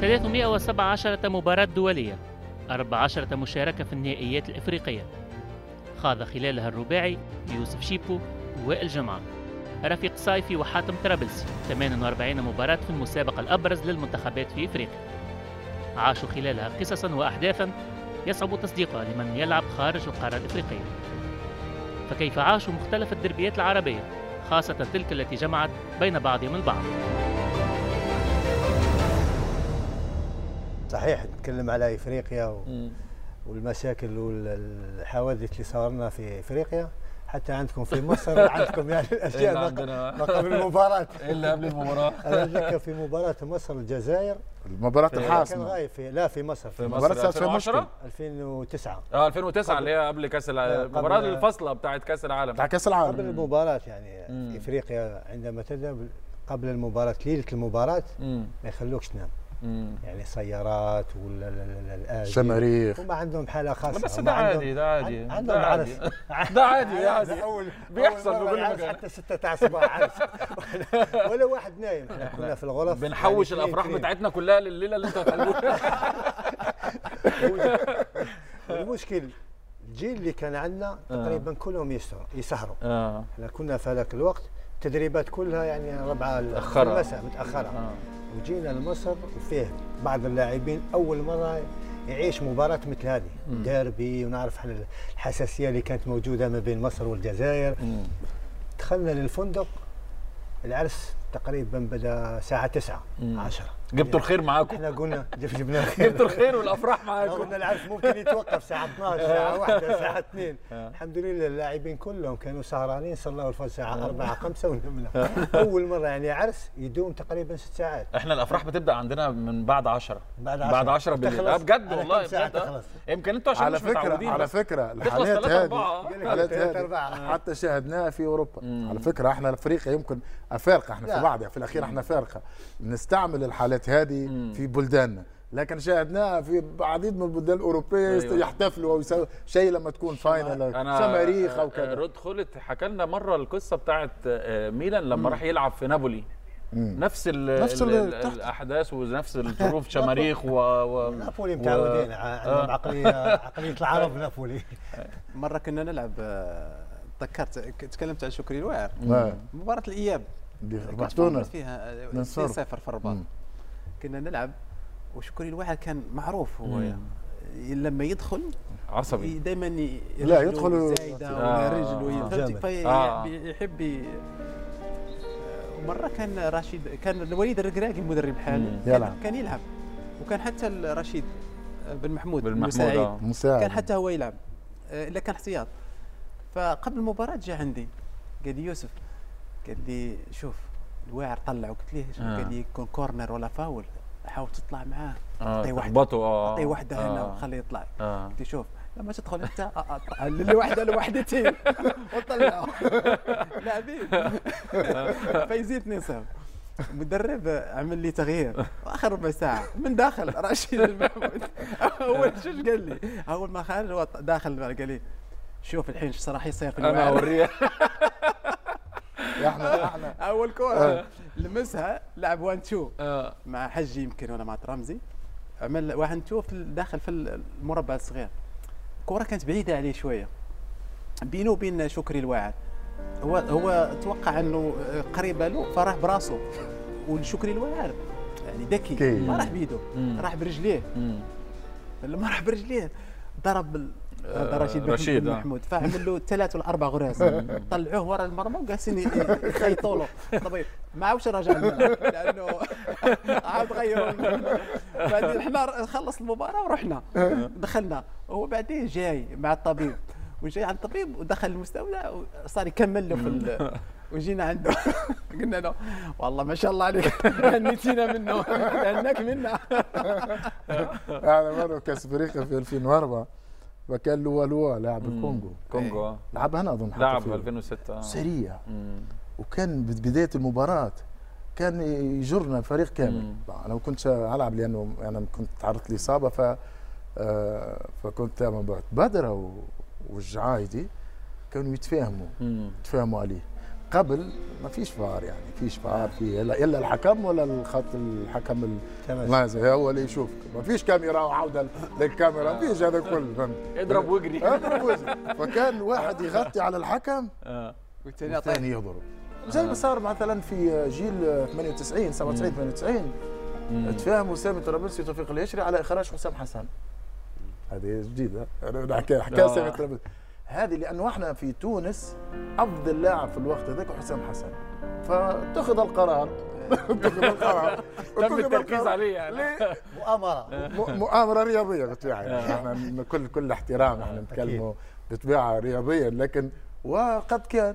317 مباراة دولية 14 مشاركة في النهائيات الإفريقية. خاض خلالها الرباعي يوسف شيبو ووائل جمعة. رفيق صايفي وحاتم طرابلسي 48 مباراة في المسابقة الأبرز للمنتخبات في إفريقيا. عاشوا خلالها قصصا وأحداثا يصعب تصديقها لمن يلعب خارج القارة الإفريقية. فكيف عاشوا مختلف الدربيات العربية خاصة تلك التي جمعت بين بعضهم البعض؟ صحيح نتكلم على إفريقيا و... والمشاكل والحوادث اللي صارنا في إفريقيا. حتى عندكم في مصر عندكم يعني الأشياء ما قبل المباراة. إلا قبل المباراة. أنا اتذكر في مباراة مصر الجزائر. المباراة الحاسمة. كان غايب في لا في مصر. في مباراة مصر. في مشكل 2009 آه 2009 اللي هي قبل كأس العالم المباراه الفاصله بتاعت كأس العالم. بتاع كأس قبل العالم المباراة يعني في إفريقيا عندما تذهب قبل المباراة ليلة المباراة مم. ما يخلوكش تنام. مم. يعني سيارات ولا. شماريخ هم عندهم حالة خاصة. بس ده عادي ده عادي. عن- عندهم ده عادي. عرس ده عادي عادي. أول بيحصل في كل مكان. حتى 6 تاع الصباح عرس ولا- واحد نايم. إحنا كنا في الغرف بنحوش يعني الأفراح. بتاعتنا كلها لليلة اللي أنتوا هتقلبوها المشكل الجيل اللي كان عندنا تقريبا كلهم يسهروا يسهروا. آه. إحنا كنا في هذاك الوقت التدريبات كلها يعني ربعة متأخرة. المساء متأخرة آه. وجينا لمصر وفيه بعض اللاعبين أول مرة يعيش مباراة مثل هذه ديربي ونعرف إحنا الحساسية اللي كانت موجودة ما بين مصر والجزائر مم. دخلنا للفندق العرس تقريبا بدا الساعة 9 مم. 10 جبتوا الخير معاكم. إحنا قلنا جب- جبنا الخير. جبتوا الخير والأفراح معاكم. قلنا العرس ممكن يتوقف الساعة 12 ساعة 1 ساعة 2 الحمد لله اللاعبين كلهم كانوا سهرانين صلوا الفجر الساعة 4 5 ونمنا. أول مرة يعني عرس يدوم تقريبا ست ساعات. إحنا الأفراح بتبدأ عندنا من بعد 10 بعد بعد 10 أنت بالليل. آه بجد والله بجد. آه. تخلص؟ يمكن أنتوا عشان على مش فكرة متعودين. على تخلص الحالات هذه. حتى شاهدناها في أوروبا. على فكرة إحنا افريقيا يمكن فارقة إحنا في لا. بعض في الأخير إحنا فارقة. نستعمل الحالات هذه في بلداننا. لكن شاهدناها في عديد من البلدان الأوروبية يست- أيوة. يحتفلوا يسووا شيء لما تكون فاينل شماريخ آه، كذا. رود خلت حكى لنا مرة القصة بتاعت آه، ميلان لما راح يلعب في نابولي. نفس ال نفس ال ال- ال تحت. الأحداث ونفس الظروف شماريخ و, و... نابولي متعودين عندهم عقلية عقلية العرب نابولي. مرة كنا نلعب آه، تذكرت تكلمت عن شكري الواعر آه. مباراة الإياب. اللي كنت ربحتونا فيها آه، من 2-0 صفر. في الرباط. كنا نلعب وشكري الواعر كان معروف هو مم. لما يدخل عصبي دايما لا، يدخل- زايدة آه. ولا. فهمت آه. فيحب ي- ومرة كان رشيد كان وليد الركراكي المدرب الحالي مم. كان, يلعب. كان يلعب وكان حتى رشيد بن محمود بن محمود المساعد آه. مساعد كان حتى هو يلعب آه، إلا كان احتياط فقبل المباراة جاء عندي قال لي يوسف قال لي شوف الواعر طلع قلت ليه؟ آه. قال لي يكون كورنر ولا فاول حاول تطلع معاه آه أعطيه واحدة. تخبطوا آه أعطيه واحدة هنا آه. وخليه يطلع. قلت له شوف لما تدخل أنت اللي واحدة لوحدتين وطلعوا لاعبين فايزين 2 0 المدرب عمل لي تغيير. واخر ربع ساعة من داخل رشيد المحمود. أول شو قال لي؟ أول ما خرج هو داخل قال لي شوف الحين إيش راح يصير في أنا الوعر اوريه إحنا إحنا أول كورة. لمسها لعب 1 2 آه. مع حجي يمكن ولا مع رمزي. عمل 1 2 في داخل في المربع الصغير. الكره كانت بعيدة عليه شوية. بينه وبين شكري الواعر هو هو توقع إنه قريبة له فراح براسه. والشكري الواعر يعني ذكي كي. ما راح بيده. راح برجليه. لما راح برجليه ضرب هذا آه، رشيد بن رشيد، بن آه. محمود فعمل له ثلاث ولا أربع غراز طلعوه ورا المرمى وجالسين يخيطوا له طبيب ما عاودش رجع لأنه عاد غيروا. بعدين إحنا خلص المباراة ورحنا. دخلنا. هو بعدين جاي مع الطبيب. وجاي عند الطبيب ودخل المستودع وصار يكمل له في وجينا عنده. قلنا له والله ما شاء الله عليك. هنيتينا منه. لأنك منا. أنا مرة كاس افريقيا في 2004 وكان لوا لوا لاعب الكونغو كونغو آه. لعب هنا أظن لعب في- 2006 آه. سريع مم. وكان بداية المباراة كان يجرنا الفريق كامل مم. أنا ما كنتش ألعب لأنه أنا كنت تعرضت لإصابة ف آه، فكنت من بعد بدرة و- والجعايدي كانوا يتفاهموا. يتفاهموا عليه قبل ما فيش فار يعني فيش فار في الا إلا الحكم ولا الخط الحكم ال- تمام. المازي هو اللي يشوف. ما فيش كاميرا وعودة للكاميرا ما فيش هذا كله. فهمت؟ اضرب واجري اضرب وجه. فكان واحد يغطي على الحكم آه. والثاني يضرب. زي ما صار مثلا في جيل 98 97 98 تفاهموا سامي طرابلسي وتوفيق اليشري على إخراج حسام حسن. هذه جديدة. أنا نحكي حكايه. سامي طرابلسي هذه لأنه إحنا في تونس افضل لاعب في الوقت هذاك حسام حسن. فاتخذ القرار. اتخذ القرار. تم التركيز. عليه يعني؟ مؤامرة. مؤامرة رياضية بالطبيعه يعني. إحنا كل كل احترام إحنا نتكلموا بطبيعة رياضيا لكن وقد كان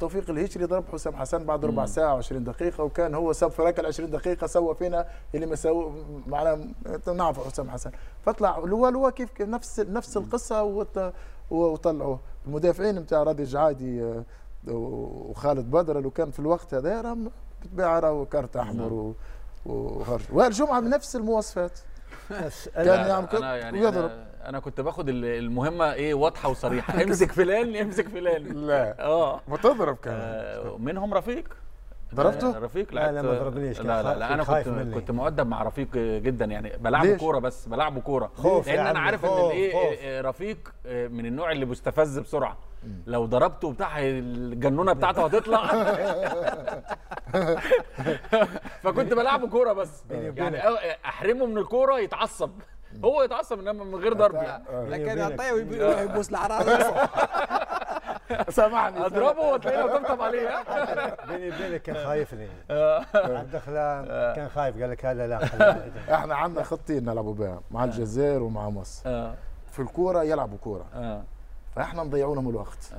توفيق الهجري ضرب حسام حسن بعد ربع ساعة و20 دقيقة وكان هو سب في ال 20 دقيقة سوى فينا اللي ما سوى معنا نعرف حسام حسن. فطلع لوا لوا كيف كيف نفس نفس القصة وط- وطلعوا. المدافعين نتاع رادي جعادي آه، وخالد بدر اللي كان في الوقت هذا راه بالطبيعه راهو كارت أحمر و وخرج والجمعه بنفس المواصفات؟ كان أنا يعمل كده أنا يعني ويضرب أنا, أنا كنت باخد ال- المهمة إيه واضحة وصريحة. امسك فلان امسك فلان. لا. آه. وتضرب كمان. آه، منهم رفيق. ضربته؟ آه، رفيق لا، لا، ما ضربنيش، لا لا لا أنا كنت مني. كنت مؤدب مع رفيق جدا يعني بلعبه؟ كورة بس بلعبه كورة. خوف يا لأن أنا عارف إن الإيه. آه، رفيق آه، من النوع اللي بيستفز بسرعة. لو ضربته بتاع الجنونة بتاعته هتطلع. فكنت بلعبه كورة بس. يعني أحرمه من الكورة يتعصب. هو يتعصب إنما من غير ضرب يعني. لكن يعطيه ويبوس العراس سامحني اضربه وتلاقيني بطبطب عليه؟ بيني وبينك كان خايفني عبد الخلام كان خايف قال لك هذا لا. إحنا عندنا خطين نلعبوا بها مع الجزائر ومع مصر. في الكورة يلعبوا كورة. فاحنا نضيعوا لهم الوقت.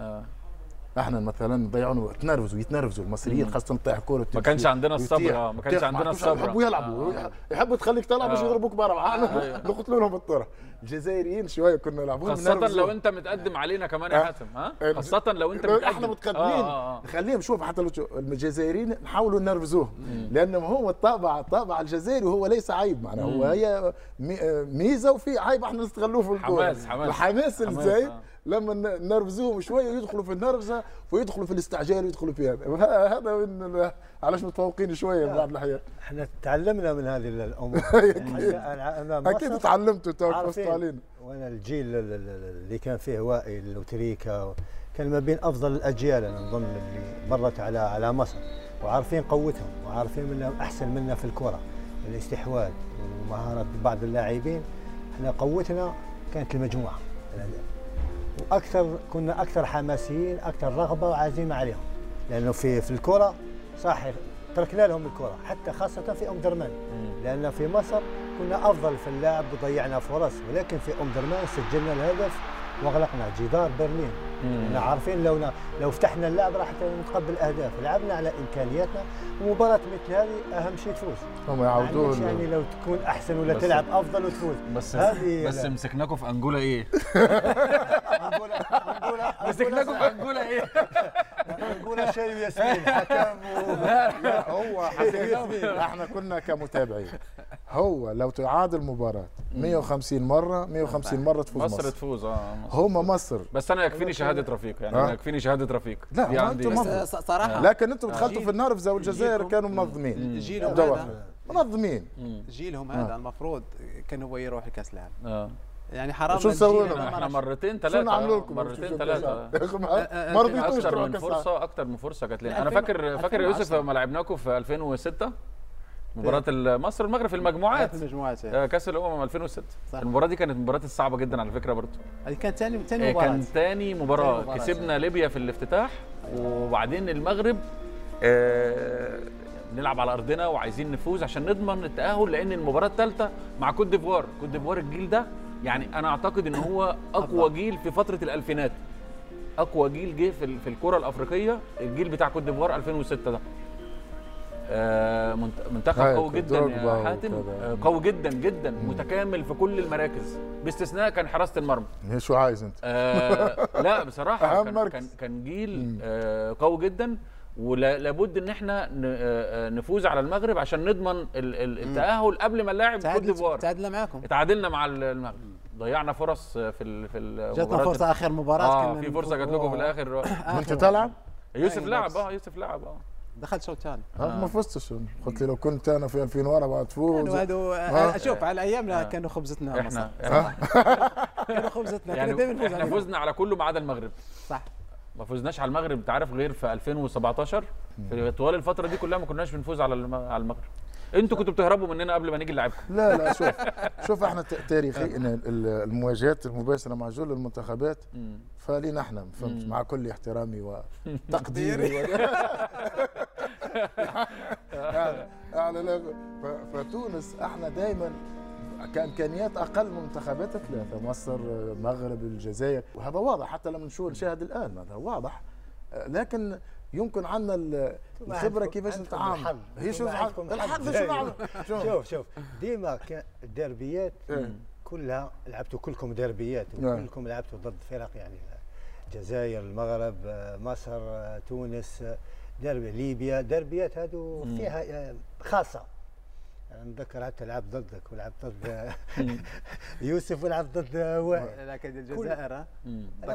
إحنا مثلا نضيعوا لهم تنرفزوا يتنرفزوا المصريين خاصة تطيح كورة ما كانش عندنا. الصبر، آه، ما كانش. عندنا الصبر. يحبوا يلعبوا آه. يحبوا تخليك تلعب باش آه. يضربوك برا أيوة. نقتلوا لهم الطرح الجزائريين شوية كنا نلعبون خاصة نرفزوا. لو انت متقدم علينا كمان يا آه. حاتم ها آه. خاصة لو انت متقدم إحنا متقدمين. نخليهم شوف حتى الجزائريين نحاولوا نرفزوهم لأنه هو الطابع الطابع الجزائري هو ليس عيب معناه هو هي مي- ميزة وفي عيب إحنا نستغلوه في الكورة حماس- حماس. الحماس حماس، الزايد. لما نرفزوهم شوية يدخلوا في النرفزة ويدخلوا في الاستعجال ويدخلوا في هذا هذا من علاش متفوقين شوية بعض الأحيان. إحنا تعلمنا من هذه الأمور. أكيد تعلمتوا تو عارفين. قصتوا علينا وأنا الجيل ال- ال- اللي كان فيه وائل وتريكا كان ما بين أفضل الأجيال أنا نظن اللي مرت على على مصر. وعارفين قوتهم وعارفين منهم أحسن منا في الكرة. الاستحواذ ومهارة بعض اللاعبين. إحنا قوتنا كانت المجموعة. وأكثر كنا أكثر حماسيين أكثر رغبة وعزيمه عليهم. لأنه في في الكره صح تركنا لهم الكره حتى خاصة في أم درمان. لأن في مصر كنا أفضل في اللعب وضيعنا فرص ولكن في أم درمان سجلنا الهدف واغلقنا جدار برلين. كنا عارفين لو لو فتحنا اللعب راح نتقبل أهداف. لعبنا على إمكانياتنا. ومباراة مثل هذه أهم شيء تفوز. هم يعودون. يعني لو تكون أحسن ولا تلعب أفضل وتفوز. بس هذه بس. مسكناكم في انجولا إيه؟ نقول مسكناكم في انجولا إيه؟ نقول شيء ياسمين حكم و... لا هو حقيقة إحنا كنا كمتابعين. هو لو تعاد المباراة 150 مرة 150 مرة تفوز مصر مصر, تفوز آه. هم مصر. بس أنا يكفيني شهادة رفيق يعني آه. أنا يكفيني شهادة رفيق. لا، مظلوم. صراحة. لكن أنتم دخلتوا جيل- في النرفزة والجزائر جيلكم- كانوا منظمين. جيلهم. هذا منظمين. جيلهم هذا المفروض كان هو يروح لكأس العالم. آه. يعني حرام شو؟ ما إحنا. مرتين شو ثلاثة نعملوا لكم؟ مرتين ثلاثة ما رضيتوش تروحوا من. فرصة أكتر من فرصة جات لنا. أنا 2000 فاكر فاكر يا يوسف 2010. لما لعبناكم في 2006 مباراة مصر المغرب في المجموعات. في المجموعات آه، كأس الأمم 2006 صح. المباراة دي كانت المباراة الصعبة جدا على فكرة برضه هذه كانت ثاني آه، مباراة. كان تاني مباراة. مباراة. كسبنا ليبيا في الافتتاح وبعدين المغرب آه، نلعب على أرضنا وعايزين نفوز عشان نضمن التأهل لأن المباراة الثالثه مع كوت ديفوار. كوت ديفوار الجيل ده يعني أنا أعتقد إن هو أقوى جيل في فترة الألفينات. أقوى جيل جه في ال- في الكرة الأفريقية الجيل بتاع كوت ديفوار 2006 ده. آه، منت- منتخب قوي جدا يا حاتم. آه، قوي جدا جدا متكامل في كل المراكز. باستثناء كان حراسة المرمى. شو عايز أنت؟ آه لا بصراحة كان. كان, كان جيل آه قوي جدا. ولابد إن إحنا آه، آه، نفوز على المغرب عشان نضمن ال- ال- التأهل قبل ما نلاعب كوت ديفوار. تعادلنا معكم اتعادلنا مع ال- المغرب. ضيعنا فرص في ال في جاتنا. فرصة آخر مباراة آه كنا في فرصة جات لكم في الآخر وانت تلعب؟ يوسف أي لعب. آه يوسف لعب آه. دخلت شوط ثاني. آه. ما فزتش قلت لي لو كنت أنا في 2004 تفوز. كانوا هادو آه. أشوف على ايامنا آه. كانوا خبزتنا إحنا كانوا خبزتنا يعني كنا دائما نفوز إحنا. فزنا على كله ما عدا المغرب. صح. ما فزناش على المغرب أنت عارف غير في 2017 في طوال الفترة دي كلها ما كناش بنفوز على الم- على المغرب. أنتوا كنتوا بتهربوا مننا قبل ما نيجي نلعبكم لا لا شوف شوف إحنا ت- تاريخيا ال- المواجهات المباشرة مع جل المنتخبات. فلينا إحنا فهمت. مع كل احترامي وتقديري يعني فتونس إحنا دائما كإمكانيات أقل من منتخبات ثلاثة مصر المغرب الجزائر. وهذا واضح حتى لما نشوف نشاهد الآن هذا واضح. لكن يمكن عندنا ال- الخبرة كيفاش نتعامل. هي شوف نعمل شوف. شوف شوف ديما الدربيات إيه. كلها لعبتوا كلكم دربيات. وكلكم لعبتوا ضد فرق يعني الجزائر المغرب مصر تونس دربي ليبيا دربيات هذو. فيها آه، خاصة نتذكر حتى لعبت ضدك ولعبت ضد يوسف ولعبت ضد وائل. لكن الجزائر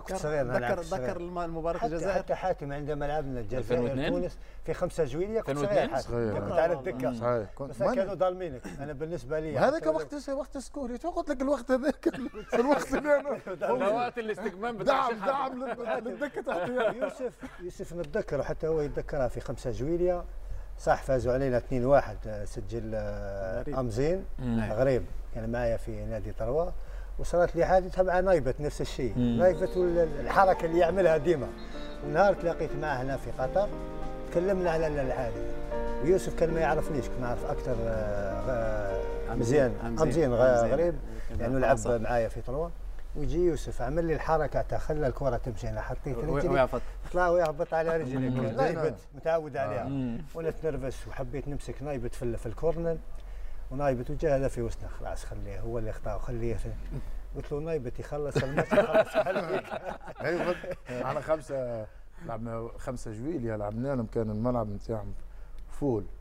كنت صغير، ذكر. ذكر الم- المباراه حتى, الجزائر. حتى حاتم عندما لعبنا الجزائر 2002 تونس في 5 جويلية كنت 2002 صغير حاتم. صغير. كنت على الدكة. صحيح. كنت بس كانوا ظالمينك أنا بالنسبة لي هذاك حتى وقت وقت سكوليو. شو قلت لك الوقت هذاك؟ الوقت اللي أنا وقت الاستجمام بتاع دعم. دعم لل- للدكة احتياط يوسف يوسف نتذكر حتى هو يتذكرها في 5 جويلية. صح فازوا علينا 2-1 آه، سجل آه، غريب. امزين مم. غريب كان معايا في نادي تروا وصارت لي حادثه مع نايبت نفس الشيء. نايبت والحركه اللي يعملها ديما ونهار تلاقيت معه هنا في قطر تكلمنا على الحادث ويوسف كان ما يعرفنيش كنت نعرف أكثر مزيان أمزين. امزين. غريب لأنه لعب خلاصة. معايا في تروا ويجي يوسف عمل لي الحركة تاع خلى الكرة تمشي. أنا حطيت رجلي ويعفط طلع ويهبط على رجلي. نايبت متعود عليها. مم. وأنا تنرفز وحبيت نمسك نايبت في في ال corner. ونايبت وجا هذا في وسطنا خلاص خليه هو اللي اخطأ خليه في- قلت له نايبت يخلص الماتش خلاص. إحنا خمسة لعبنا خمسة جويليا لعبنا لهم كان الملعب نتاعهم فول. آه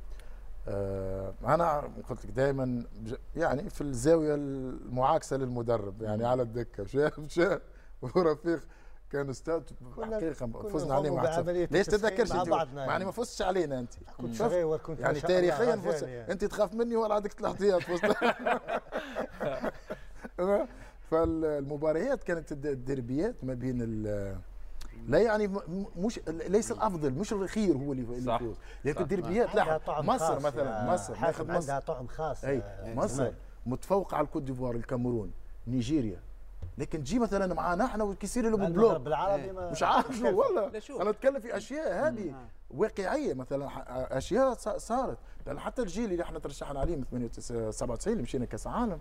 أنا قلت لك دائما يعني في الزاوية المعاكسة للمدرب يعني على الدكة. شاف شاف ورفيق كان أستاذ حقيقة فزنا عليه مع ليش تتذكرش أنت؟ بعضنا يعني ما فزتش علينا أنت. كنت صغير وكنت يعني تاريخيا فزت. يعني. أنت تخاف مني ولا عندك الاحتياط فزت؟ فالمباريات كانت الد- الدربيات ما بين ال لا يعني مش ليس الأفضل مش الخير هو اللي اللي صح. يفوز. لكن. الدربيات عندها لا مصر مثلا يا مصر ناخذ مصر عندها طعم خاص أي آه، مصر زمان. متفوق على الكوت ديفوار الكاميرون نيجيريا. لكن تجي مثلا معنا إحنا وكيصير لهم bloc بالعربي ما مش عارف شو والله. أنا أتكلم في أشياء هذه واقعية مثلا أشياء صارت. لأن حتى الجيل اللي إحنا ترشحنا عليه من 98 97 اللي مشينا كأس عالم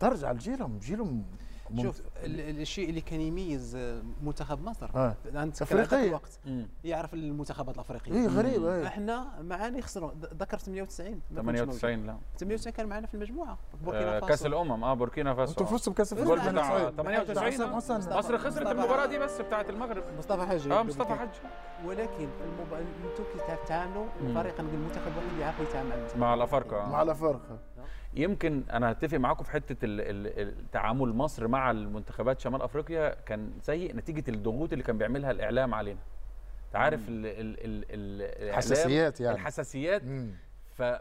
ترجع لجيلهم جيلهم ممت- شوف ال- الشيء اللي كان يميز آه، منتخب مصر. آه. أنت أفريقية. الوقت مم. يعرف المنتخبات الأفريقية. اي غريب اي إحنا معانا يخسروا ذ- ذكر 98 ما كنتش 98 لا. موجود. 98 كان معنا في المجموعة. آه، بوركينا فاسو. كأس الأمم. آه بوركينا فاسو. أنتم فزتوا بكأس الجول افريقيا بتاع 98. 98 حسن- حسن. مصر خسرت المباراة دي بس بتاعت المغرب. مصطفى حجي. آه مصطفى حج ولكن المب... أنتم كي تعاملوا الفريق نقول المنتخب الوحيد اللي يعرف يتعامل مع الأفارقة. آه. مع الأفارقة. يمكن أنا هتفق معاكم في حتة تعامل مصر مع المنتخبات شمال أفريقيا كان سيء نتيجة الضغوط اللي كان بيعملها الإعلام علينا. أنت عارف ال ال ال ال الإعلام- حساسيات يعني. الحساسيات. مم.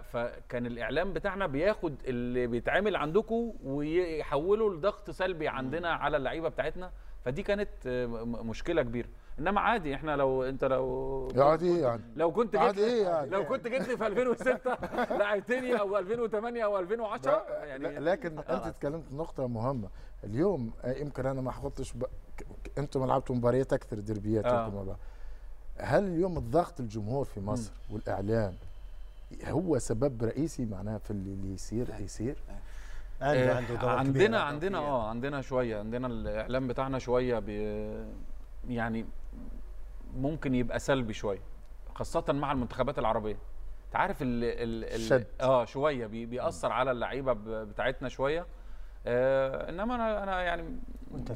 فكان الإعلام بتاعنا بياخد اللي بيتعمل عندكم ويحوله لضغط سلبي عندنا على اللعيبة بتاعتنا. فدي كانت آه، مشكلة كبيرة. انما عادي إحنا لو انت لو عادي إيه يعني. لو كنت عادي جيت إيه يعني؟ لو كنت جيت لي في 2006 لعبتني أو 2008 أو 2010 لا- يعني لكن أنت تكلمت نقطة مهمة. اليوم آه، يمكن أنا ما ب... ك- أنتم لعبتوا مباريات أكثر دربيات آه. هل اليوم الضغط الجمهور في مصر والاعلام هو سبب رئيسي معناها في اللي اللي يصير؟ يصير؟ عنده آه، عنده دور. عندنا عندنا آه عندنا شوية عندنا الإعلام بتاعنا شوية بي يعني ممكن يبقى سلبي شوية خاصة مع المنتخبات العربية أنت عارف ال ال. آه شوية بي بيأثر على اللعيبة بتاعتنا شوية آه إنما أنا أنا يعني؟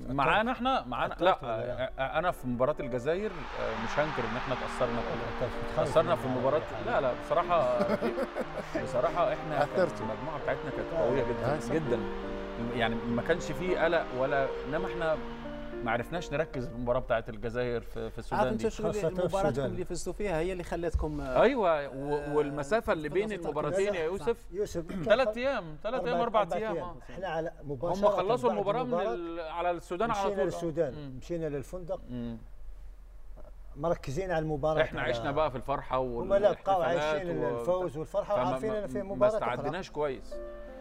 معانا إحنا معانا لا؟ آه، أنا في مباراة الجزائر آه، مش هنكر إن إحنا خسرنا من- في المباراة لا لا بصراحة بصراحة إحنا. المجموعة بتاعتنا كانت قوية آه، جدا. جدا يعني ما كانش فيه قلق ولا إنما إحنا ما عرفناش نركز المباراة بتاعت الجزائر في, في السودان دي في مباراتكم. اللي فزتوا فيها هي اللي خلتكم آه، أيوه و- والمسافة اللي بين المباراتين يا. يوسف يوسف ثلاث أيام ثلاث أيام أربع أيام آه. إحنا على مباشره هم خلصوا المباراة من. على السودان على مشينا طول آه. للسودان. مشينا للفندق. مركزين على المباراة إحنا عشنا بقى في الفرحة هم لا بقوا عايشين و- الفوز والفرحة وعارفين ما- إن في ما مباراة أخرى. استعدناش كويس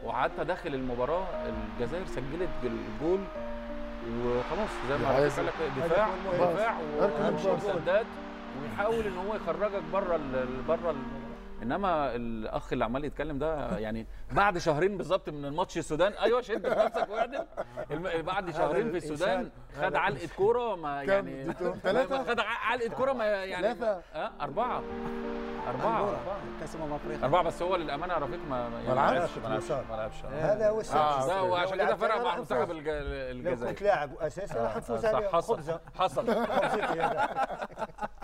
وحتى داخل المباراة الجزائر سجلت الجول وخلاص زي ما قلت لك دفاع. دفاع اركن وامشي الجول. مسدات ويحاول إن هو يخرجك بره بره إنما الأخ اللي عمال يتكلم ده يعني بعد شهرين بالظبط من الماتش السودان أيوه شد نفسك واعدل بعد شهرين في السودان الإنسان- خد علقة كورة ما يعني؟ ما خد علقة كورة ما يعني ثلاثة؟ آه أربعة. أربعة. كأس امم افريقيا أربعة بس هو للأمانة يا رفيق ما ما لعبش؟ ما لعبش. ما لعبش. هذا هو السبب. آه، ده. وعشان كده فرق مع راح المنتخب أفوز. الج- لو كنت لاعب اساسي راح نفوز عليه حصل. حصل.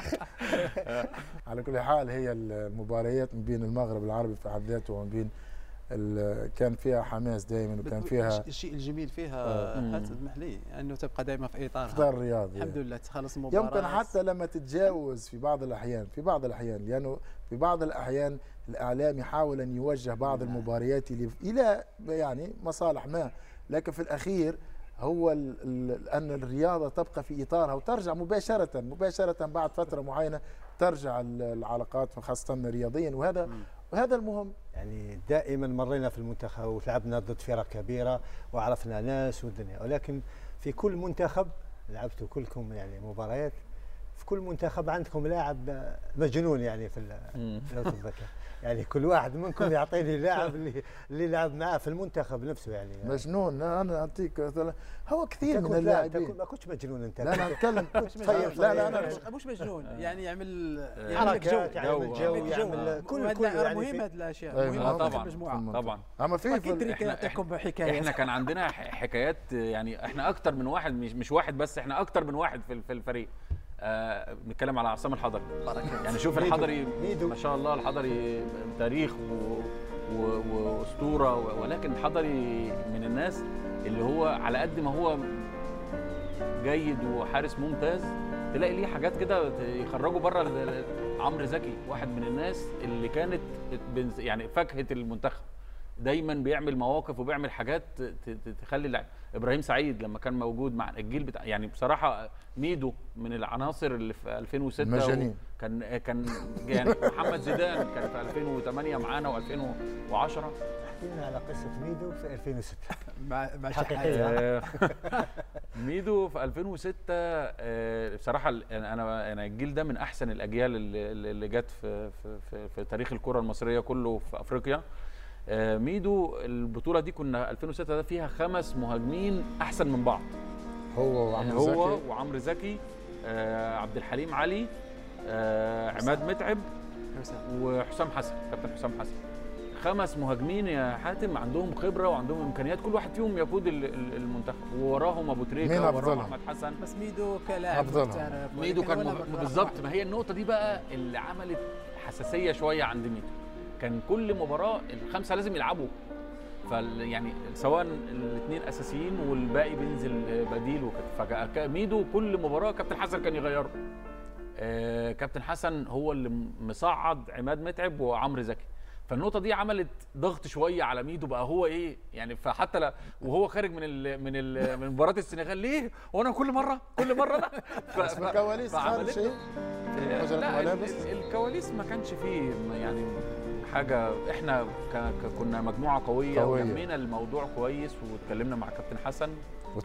على كل حال هي المباريات ما بين المغرب العربي في حد ذاته وما بين كان فيها حماس دائما وكان فيها الشيء الجميل آه. فيها. حتى اسمح لي أنه تبقى دائما في إطارها. إطار رياضي. الحمد لله تخلص المباراة. يمكن حتى لما تتجاوز في بعض الأحيان في بعض الأحيان لأنه في بعض الأحيان الإعلام يحاول أن يوجه بعض المباريات إلى إلى يعني مصالح ما. لكن في الأخير هو ال- ال- أن الرياضة تبقى في إطارها وترجع مباشرة مباشرة بعد فترة معينة ترجع ال- العلاقات خاصه رياضيا. وهذا وهذا المهم. يعني دائما مرينا في المنتخب ولعبنا ضد فرق كبيرة وعرفنا ناس والدنيا. ولكن في كل منتخب لعبتوا كلكم يعني مباريات في كل منتخب عندكم لاعب مجنون يعني في ال- لو تتذكر. يعني كل واحد منكم يعطيني لاعب اللي اللي لعب معاه في المنتخب نفسه يعني. مجنون. أنا أعطيك مثلا هو كثير من اللاعبين ما كنتش مجنون أنت. لا أنا أتكلم. طيب، لا لا. أنا مش مش مجنون. يعني يعمل لك حركات جو. يعمل جو. يعمل. كل كل يعني مهم هذه الاشياء أيوة. مهمه آه في طبعا. المجموعه طبعا. أما في أكيد بحكايات إحنا كان عندنا حكايات يعني إحنا أكتر من واحد مش مش واحد بس إحنا أكتر من واحد في في الفريق. آه بنتكلم على عصام الحضري يعني شوف. الحضري. ما شاء الله الحضري تاريخ و و- وأسطورة ولكن الحضري من الناس اللي هو على قد ما هو جيد وحارس ممتاز تلاقي ليه حاجات كده يخرجوا بره عمرو زكي واحد من الناس اللي كانت يعني فاكهة المنتخب دايما بيعمل مواقف وبيعمل حاجات ت- ت- تخلي اللعب إبراهيم سعيد لما كان موجود مع الجيل بتاع يعني بصراحة ميدو من العناصر اللي في 2006 مجانين. كان كان يعني محمد زيدان كان في 2008 معانا و2010 احكينا على قصة ميدو في 2006 مع مع حقيقية. آه، ميدو في 2006 آه، بصراحة ال- أنا أنا الجيل ده من أحسن الأجيال اللي, اللي جت في, في, في, في تاريخ الكرة المصرية كله في أفريقيا. ميدو البطولة دي كنا 2006 ده فيها خمس مهاجمين أحسن من بعض. هو وعمرو هو زكي. وعمرو زكي آه، عبد الحليم علي آه، عماد متعب وحسام حسن كابتن حسام حسن. خمس مهاجمين يا حاتم عندهم خبرة وعندهم إمكانيات كل واحد فيهم يقود ال- ال- المنتخب. ووراهم أبو تريكة ووراهم أفضلهم؟ أحمد حسن. بس ميدو كلاعب ميدو كان بالظبط ما هي النقطة دي بقى اللي عملت حساسية شوية عند ميدو. كان كل مباراة الخمسة لازم يلعبوا. فال يعني سواء الاثنين أساسيين والباقي بينزل بديل وكده. فميدو كل مباراة كابتن حسن كان يغيره. آه، كابتن حسن هو اللي مصعد عماد متعب وعمرو زكي. فالنقطة دي عملت ضغط شوية على ميدو بقى هو إيه يعني فحتى لا وهو خارج من ال من ال من مباراة السنغال. ليه؟ وأنا كل مرة كل مرة أنا ف- بس شيء لا الكواليس ما كانش فيه يعني حاجة إحنا كنا مجموعة قوية, قوية. ولمينا الموضوع كويس واتكلمنا مع كابتن حسن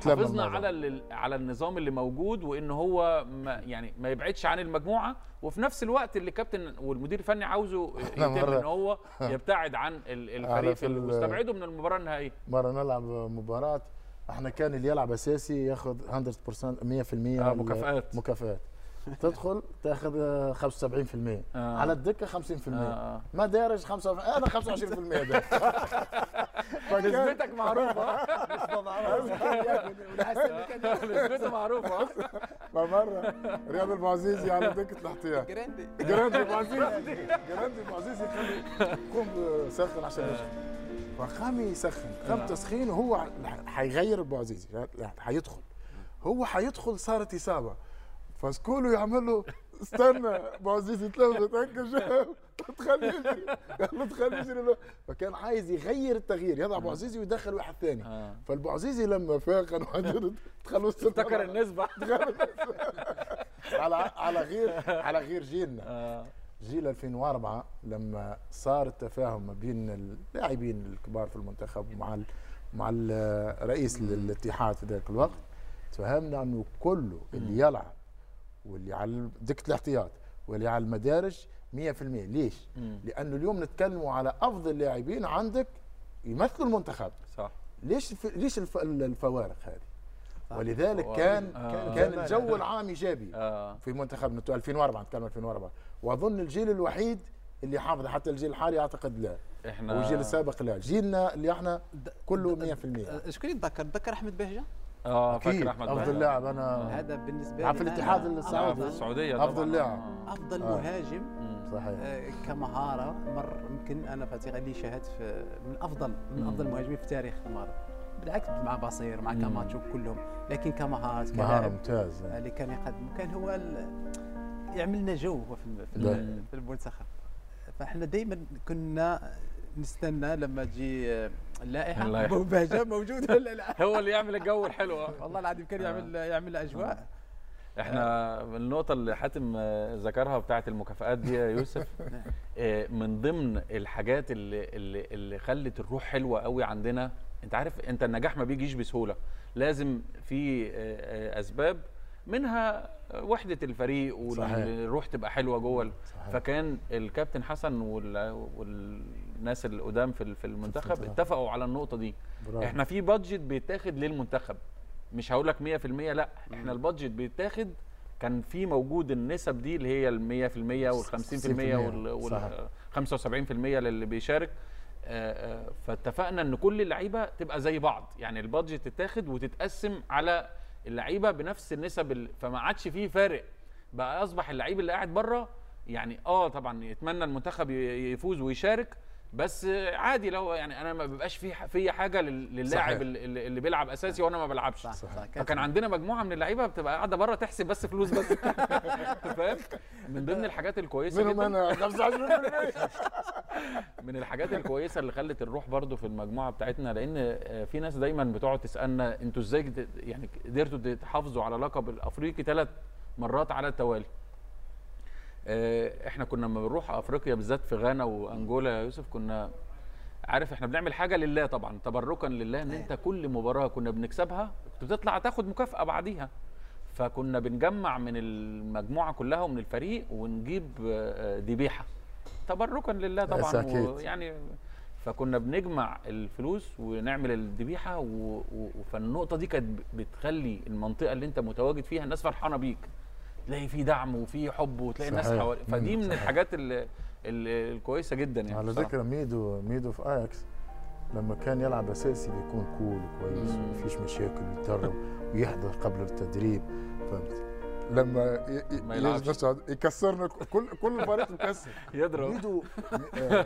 حافظنا. على ال- على النظام اللي موجود وإن هو ما يعني ما يبعدش عن المجموعة وفي نفس الوقت اللي كابتن والمدير الفني عاوزه يتم إن هو يبتعد عن ال- الفريق على في في ال- واستبعده من المباراة النهائية مرة نلعب مباراة إحنا كان اللي يلعب أساسي ياخذ 100% 100% آه، مكافآت. مكافآت تدخل تاخذ آه، 75% آه. على الدكة 50% آه. ما دارج 25 أنا 25% ده فكان نسبتك معروفة. نسبته معروفة. فمره رياض البوعزيزي على دكة الأحتياط. جراندي. جراندي البوعزيزي جراندي. البوعزيزي قوم سخن عشان يشتغل فقام يسخن. قام تسخين وهو حيغير أبو عزيزي حيدخل. هو حيدخل صارت إصابة. فسكولو يعمل له استنى معزيز يتلفت هكا شاف تخلي يجري قال له تخلي يجري له فكان عايز يغير التغيير. يضع أبو عزيزي ويدخل واحد ثاني. آه. فالبو عزيزي لما فاق تخلوا افتكر النسبة. على على غير على غير جيلنا. آه. جيل 2004 لما صار التفاهم ما بين اللاعبين الكبار في المنتخب مع مع رئيس الاتحاد في ذاك الوقت تفهمنا أنه كله اللي يلعب واللي على دكه الاحتياط واللي على المدارج 100% ليش؟ مم. لأنه اليوم نتكلموا على أفضل لاعبين عندك يمثلوا المنتخب صح ليش الف... ليش الف... الفوارق هذه؟ ولذلك فوارق. كان آه. كان زمان. الجو العام إيجابي آه في منتخبنا 2004 نتكلم 2004 وأظن الجيل الوحيد اللي حافظ حتى الجيل الحالي أعتقد لا إحنا والجيل السابق لا جيلنا اللي إحنا كله 100% شكون يتذكر تذكر أحمد بهجة آه فاكر أحمد أفضل. لاعب أنا هذا بالنسبة لي في الاتحاد السعودي السعودية أفضل طبعاً. لاعب. آه. أفضل آه. مهاجم. صحيح آه، كمهارة مر يمكن أنا فاتي اللي شاهدت في من أفضل من. أفضل المهاجمين في تاريخ المغرب بالعكس مع بصير مع. كاماتشو كلهم لكن كمهارات كلاعب ممتاز اللي كان يقدم كان هو ال- يعمل لنا جو في المنتخب فإحنا دائما كنا نستنى لما تجي آه، اللائحة. اللائحة. بهجه موجود ولا لا؟ هو اللي يعمل الجو الحلو. آه. والله العظيم كان يعمل يعمل أجواء. إحنا النقطة اللي حاتم آه، ذكرها بتاعت المكافآت دي يا يوسف آه، من ضمن الحاجات اللي اللي, اللي خلت الروح حلوة قوي عندنا أنت عارف أنت النجاح ما بيجيش بسهولة. لازم في آه، آه، أسباب منها وحدة الفريق صحيح. والروح تبقى حلوة جوه. فكان الكابتن حسن وال- والناس القدام في في المنتخب. اتفقوا على النقطة دي. برافو. إحنا في بادجت بيتاخد للمنتخب. مش هقول لك 100% لا. إحنا البادجت بيتاخد. كان في موجود النسب دي اللي هي ال 100% وال 50% وال صح. وال 75% للي بيشارك. آه، آه، فاتفقنا إن كل اللعيبة تبقى زي بعض. يعني البادجت تتاخد وتتقسم على اللعيبة بنفس النسب ال- فما عادش فيه فارق. بقى أصبح اللعيب اللي قاعد بره يعني آه طبعا يتمنى المنتخب يفوز ويشارك بس عادي لو يعني أنا ما بيبقاش في فيا حاجة لل- للاعب. اللي, اللي بيلعب أساسي وأنا ما بلعبش. صح. صح. فكان عندنا مجموعة من اللعيبة بتبقى قاعدة بره تحسب بس فلوس بس. فاهم؟ من ضمن الحاجات الكويسة منهم أنا. 25% من الحاجات الكويسة اللي خلت الروح برضو في المجموعة بتاعتنا لأن آه، في ناس دايما بتقعد تسألنا أنتوا إزاي يعني قدرتوا تحافظوا على لقب الأفريقي ثلاث مرات على التوالي؟ إحنا كنا لما بنروح أفريقيا بالذات في غانا وأنجولا يا يوسف كنا عارف إحنا بنعمل حاجة لله طبعا تبركا لله إن أنت كل مباراة كنا بنكسبها كنت بتطلع تاخد مكافأة بعديها. فكنا بنجمع من المجموعة كلها ومن الفريق ونجيب آه، آه، ذبيحة. تبركا لله طبعا. ويعني فكنا بنجمع الفلوس ونعمل الذبيحة و... و... فالنقطة دي كانت بتخلي المنطقة اللي أنت متواجد فيها الناس فرحانة بيك. تلاقي في دعم وفي حب وتلاقي الناس صحيح. حوالي فدي من صحيح. الحاجات الكويسة جدا يعني على. ذكر ميدو ميدو في آياكس لما كان يلعب أساسي بيكون cool وكويس. ومفيش مشاكل ويتدرب ويحضر قبل التدريب فهمت لما يلعبش. يكسرنا كل كل فريق مكسر يضرب ميدو آه،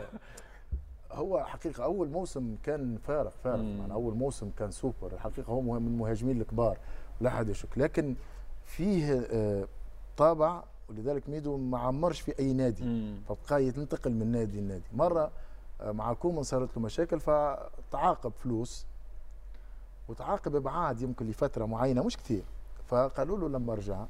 هو حقيقة أول موسم كان فارق فارق مم. يعني أول موسم كان سوبر الحقيقة هو من المهاجمين الكبار لا أحد يشك لكن فيه آه، طابع ولذلك ميدو ما عمرش في أي نادي. مم. فبقى ينتقل من نادي لنادي. مرة آه، مع كومان صارت له مشاكل فتعاقب فلوس وتعاقب إبعاد يمكن لفترة معينة مش كثير فقالوا له لما رجع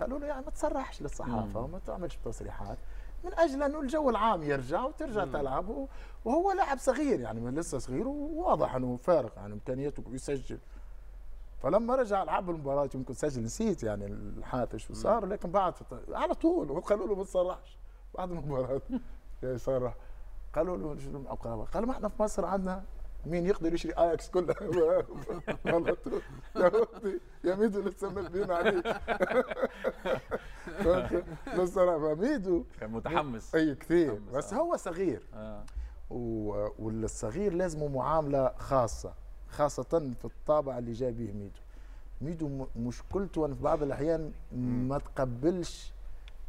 قالوا له يعني ما تصرحش للصحافة مم. وما تعملش تصريحات. من أجل أنه الجو العام يرجع وترجع تلعب و- وهو لاعب صغير يعني لسه صغير وواضح أنه فارق يعني إمكانياته يسجل فلما رجع لعب المباراة يمكن سجل نسيت يعني الحادث شو صار لكن بعد على طول وقالوا له ما تصرحش. بعد المباراة يصرح قالوا له شو المعقبه؟ قال ما إحنا في مصر عندنا مين يقدر يشري اياكس كلها؟ على طول يا ميدو لسه مخبيين عليك؟ لسه فميدو كان متحمس. أي كثير. بس آه. هو صغير. آه. والصغير لازمه معاملة خاصة. خاصة في الطابع اللي جاي به ميدو. ميدو مشكلته أن في بعض الأحيان ما تقبلش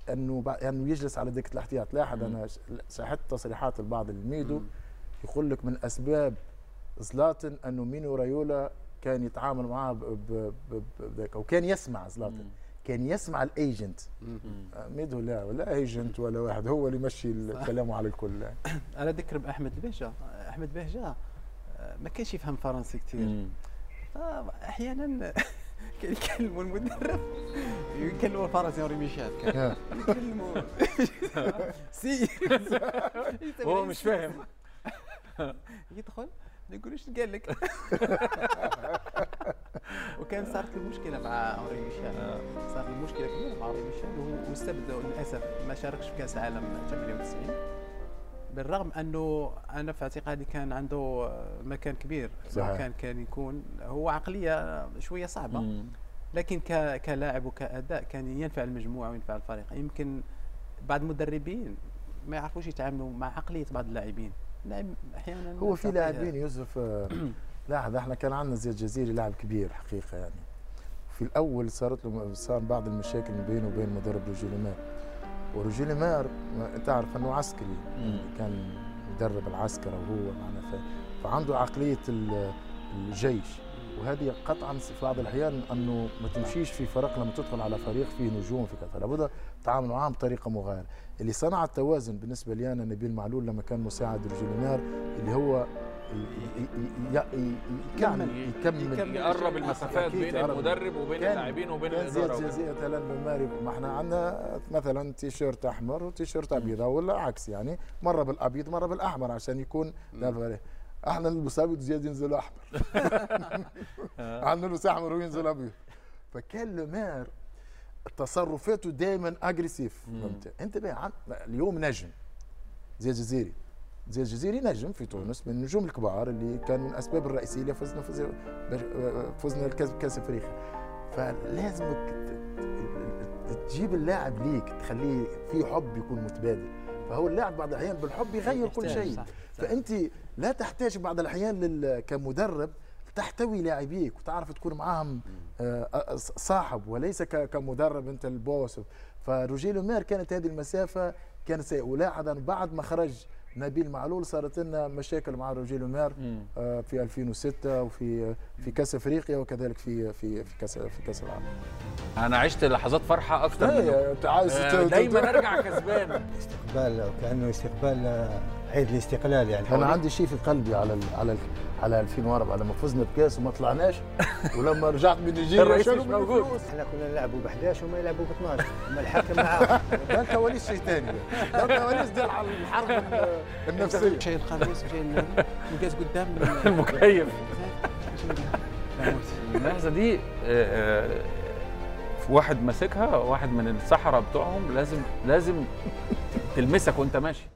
إنه بع- إنه يجلس على دكه الاحتياط. لاحظ ش- شاهدت تصريحات البعض الميدو يقول لك من أسباب زلاتن إنه مينو رايولا كان يتعامل معاه بذاك وكان يسمع زلاطن كان يسمع ال agent آه، ميدو لا ولا agent ولا واحد هو اللي يمشي الكلام على الكل. أنا ذكر بأحمد البهجة. أحمد بهجه ما كانش يفهم فرنسي كثير مم. أحيانا كان يكلموا المدرب. يكلموا الفرنسي هنري ميشيل يكلموا. سي. هو مش فاهم. يدخل ما يقولوش قال لك. وكان صارت له مشكلة مع هنري ميشيل صار له مشكلة كبيرة مع هنري ميشيل وهو- واستبدل للأسف ما شاركش في كأس العالم 98 بالرغم أنه أنا في اعتقادي كان عنده مكان كبير صحيح. كان كان يكون هو عقلية شوية صعبة مم. لكن كلاعب وكأداء كان ينفع المجموعة وينفع الفريق يمكن بعض المدربين ما يعرفوش يتعاملوا مع عقلية بعض اللاعبين لاعب أحيانا هو في لاعبين يوسف آه، لاحظ إحنا كان عندنا زياد جزيري لاعب كبير حقيقة يعني في الأول صارت له صار بعض المشاكل بينه وبين مدرب روجيلي مار ما- تعرف إنه عسكري. كان يدرب العسكرة وهو معنا ف... فعنده عقلية ال- الجيش وهذه قطعا في بعض الأحيان أنه ما تمشيش في فريق لما تدخل على فريق فيه نجوم في كذا لابد التعامل معهم بطريقة مغايرة اللي صنع التوازن بالنسبة لي أنا نبيل معلول لما كان مساعد رجولينار اللي هو يكمل يكمل. يقرب المسافات بين. المدرب وبين كان- اللاعبين وبين كان الإدارة زياد وكده. جزيرة مثلا بماري ما إحنا عندنا مثلا تيشيرت أحمر وتيشيرت أبيض ولا عكس يعني مرة بالأبيض مرة بالأحمر عشان يكون فرق. إحنا نلبس ابيض زياد ينزل احمر. إحنا نلبس احمر وينزل ابيض. فكان لومير تصرفاته دائما اجريسيف فهمت؟ انت بقى. اليوم نجم. زياد جزيري زياد جزيري نجم في تونس من النجوم الكبار اللي كان من الاسباب الرئيسية اللي فزنا فز... فزنا الكاس كاس أفريقيا. فلازمك ت- تجيب اللاعب ليك تخليه في حب يكون متبادل. فهو اللاعب بعض الأحيان بالحب يغير كل شيء. صح، صح. فأنت لا تحتاج بعض الأحيان لل... كمدرب تحتوي لاعبيك وتعرف تكون معاهم آه، آه، صاحب وليس ك- كمدرب أنت البوس. فروجي لومير كانت هذه المسافة كانت سيئة. ولاحظ أن بعد ما خرج نبيل معلول صارت لنا مشاكل مع روجي لومير. آه، في 2006 وفي في كأس أفريقيا وكذلك في في في كأس في كأس العالم. أنا عشت لحظات فرحة ت- ت- دايما أرجع كسبان. استقبال كانه استقبال عيد الاستقلال يعني أنا عندي شيء في قلبي على ال على ال على 2004 لما فزنا بكاس وما طلعناش. ولما رجعت من نيجيريا الرئيس مش موجود. إحنا كنا نلعبوا ب 11 وما يلعبوا ب 12 أما الحكم معاهم. ده كواليس شيء ثاني. ده كواليس دي على الحرب ال- النفسية. شايل الخميس وشايل النادي وجالس قدام. المكيف. اللحظة دي آه، آه، واحد ماسكها واحد من السحره بتوعهم لازم لازم تلمسك وأنت ماشي.